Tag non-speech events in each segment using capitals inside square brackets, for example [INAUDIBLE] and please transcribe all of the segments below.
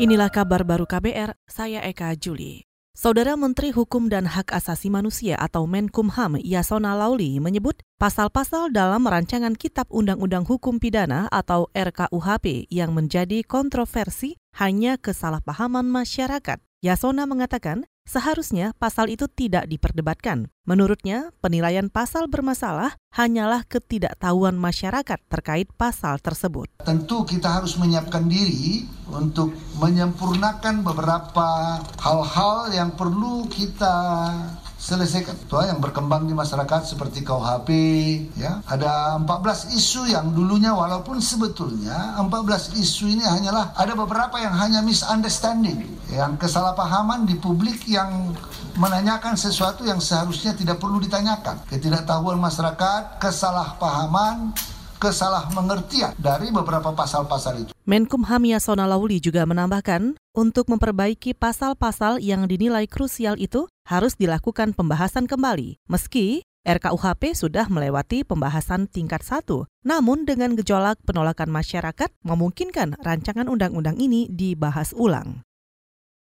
Inilah kabar baru KBR, saya Eka Juli. Saudara Menteri Hukum dan Hak Asasi Manusia atau Menkumham Yasona Lauli menyebut pasal-pasal dalam rancangan Kitab Undang-Undang Hukum Pidana atau RKUHP yang menjadi kontroversi hanya kesalahpahaman masyarakat. Yasona mengatakan Seharusnya pasal itu tidak diperdebatkan. Menurutnya, penilaian pasal bermasalah hanyalah ketidaktahuan masyarakat terkait pasal tersebut. Tentu kita harus menyiapkan diri untuk menyempurnakan beberapa hal-hal yang perlu kita selesaikan. Itu yang berkembang di masyarakat seperti KUHP, ya. Ada 14 isu yang dulunya walaupun sebetulnya 14 isu ini hanyalah ada beberapa yang hanya misunderstanding, yang kesalahpahaman di publik yang menanyakan sesuatu yang seharusnya tidak perlu ditanyakan. Ketidaktahuan masyarakat, kesalahpahaman, kesalah mengertian dari beberapa pasal-pasal itu. Menkumham Yasona Lauli juga menambahkan, untuk memperbaiki pasal-pasal yang dinilai krusial itu harus dilakukan pembahasan kembali, meski RKUHP sudah melewati pembahasan tingkat satu, namun dengan gejolak penolakan masyarakat memungkinkan rancangan undang-undang ini dibahas ulang.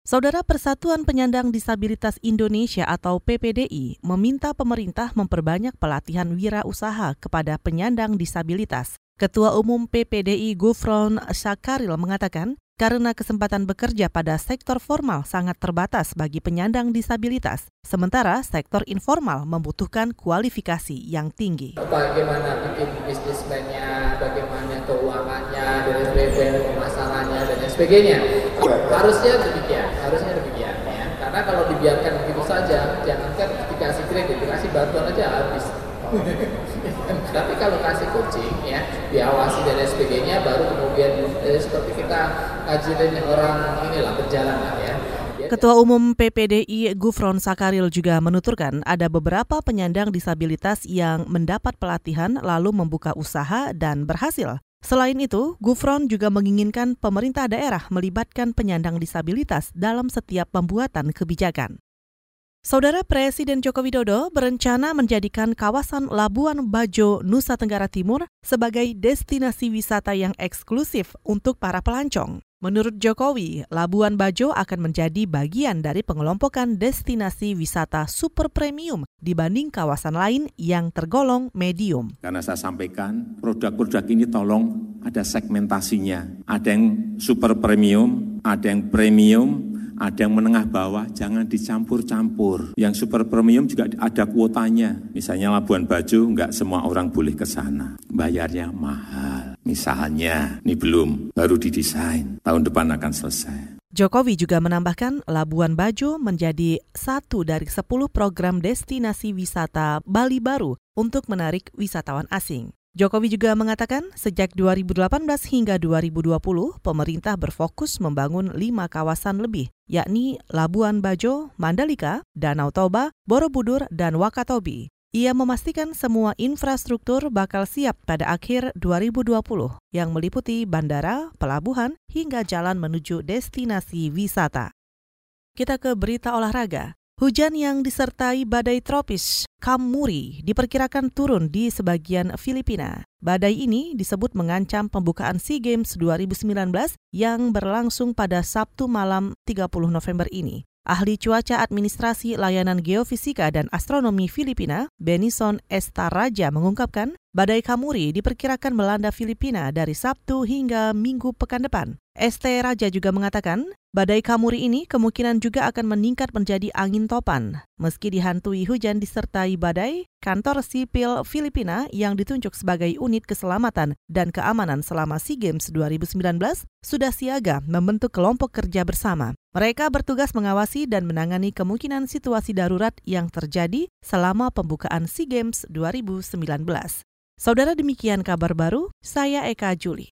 Saudara Persatuan Penyandang Disabilitas Indonesia atau PPDI meminta pemerintah memperbanyak pelatihan wirausaha kepada penyandang disabilitas. Ketua Umum PPDI Gufron Syakaril mengatakan, karena kesempatan bekerja pada sektor formal sangat terbatas bagi penyandang disabilitas, sementara sektor informal membutuhkan kualifikasi yang tinggi. Bagaimana bikin bisnismennya, bagaimana keuangannya, dan sebagainya, pemasarannya, dan sebagainya. Harusnya demikian. Karena kalau dibiarkan begitu saja, jangankan dikasih kredit, dikasih bantuan aja habis. [LAUGHS] Tapi kalau kasih coaching ya, diawasi dan sebagainya, baru kemudian eh, seperti kita ngajarin orang inilah berjalan lah ya. Ketua Umum PPDI Gufron Sakaril juga menuturkan ada beberapa penyandang disabilitas yang mendapat pelatihan lalu membuka usaha dan berhasil. Selain itu, Gufron juga menginginkan pemerintah daerah melibatkan penyandang disabilitas dalam setiap pembuatan kebijakan. Saudara Presiden Joko Widodo berencana menjadikan kawasan Labuan Bajo, Nusa Tenggara Timur sebagai destinasi wisata yang eksklusif untuk para pelancong. Menurut Jokowi, Labuan Bajo akan menjadi bagian dari pengelompokan destinasi wisata super premium dibanding kawasan lain yang tergolong medium. Karena saya sampaikan, produk-produk ini tolong ada segmentasinya. Ada yang super premium, ada yang premium, ada yang menengah bawah, jangan dicampur-campur. Yang super premium juga ada kuotanya. Misalnya Labuan Bajo, nggak semua orang boleh ke sana. Bayarnya mahal. Misalnya, ini belum, baru didesain, tahun depan akan selesai. Jokowi juga menambahkan Labuan Bajo menjadi satu dari sepuluh program destinasi wisata Bali baru untuk menarik wisatawan asing. Jokowi juga mengatakan sejak 2018 hingga 2020, pemerintah berfokus membangun lima kawasan lebih, yakni Labuan Bajo, Mandalika, Danau Toba, Borobudur, dan Wakatobi. Ia memastikan semua infrastruktur bakal siap pada akhir 2020 yang meliputi bandara, pelabuhan, hingga jalan menuju destinasi wisata. Kita ke berita olahraga. Hujan yang disertai badai tropis Kamuri diperkirakan turun di sebagian Filipina. Badai ini disebut mengancam pembukaan SEA Games 2019 yang berlangsung pada Sabtu malam 30 November ini. Ahli cuaca administrasi layanan geofisika dan astronomi Filipina, Benison Estaraja mengungkapkan, badai Kamuri diperkirakan melanda Filipina dari Sabtu hingga Minggu pekan depan. ST Raja juga mengatakan, badai Kamuri ini kemungkinan juga akan meningkat menjadi angin topan. Meski dihantui hujan disertai badai, kantor sipil Filipina yang ditunjuk sebagai unit keselamatan dan keamanan selama SEA Games 2019 sudah siaga membentuk kelompok kerja bersama. Mereka bertugas mengawasi dan menangani kemungkinan situasi darurat yang terjadi selama pembukaan SEA Games 2019. Saudara demikian kabar baru, saya Eka Juli.